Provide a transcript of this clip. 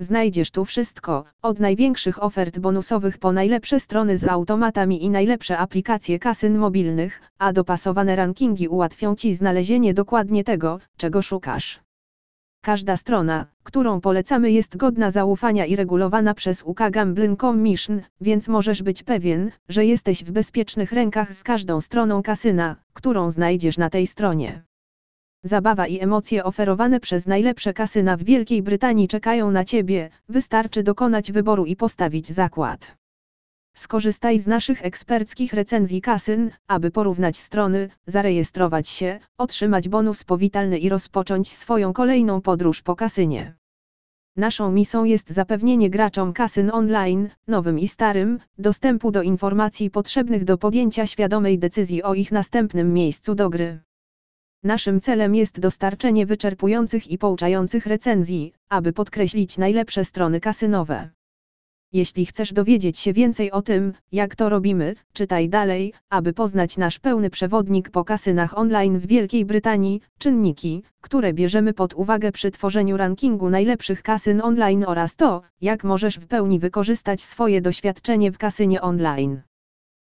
Znajdziesz tu wszystko, od największych ofert bonusowych po najlepsze strony z automatami i najlepsze aplikacje kasyn mobilnych, a dopasowane rankingi ułatwią Ci znalezienie dokładnie tego, czego szukasz. Każda strona, którą polecamy jest godna zaufania i regulowana przez UK Gambling Commission, więc możesz być pewien, że jesteś w bezpiecznych rękach z każdą stroną kasyna, którą znajdziesz na tej stronie. Zabawa i emocje oferowane przez najlepsze kasyna w Wielkiej Brytanii czekają na Ciebie, wystarczy dokonać wyboru i postawić zakład. Skorzystaj z naszych eksperckich recenzji kasyn, aby porównać strony, zarejestrować się, otrzymać bonus powitalny i rozpocząć swoją kolejną podróż po kasynie. Naszą misją jest zapewnienie graczom kasyn online, nowym i starym, dostępu do informacji potrzebnych do podjęcia świadomej decyzji o ich następnym miejscu do gry. Naszym celem jest dostarczenie wyczerpujących i pouczających recenzji, aby podkreślić najlepsze strony kasynowe. Jeśli chcesz dowiedzieć się więcej o tym, jak to robimy, czytaj dalej, aby poznać nasz pełny przewodnik po kasynach online w Wielkiej Brytanii, czynniki, które bierzemy pod uwagę przy tworzeniu rankingu najlepszych kasyn online oraz to, jak możesz w pełni wykorzystać swoje doświadczenie w kasynie online.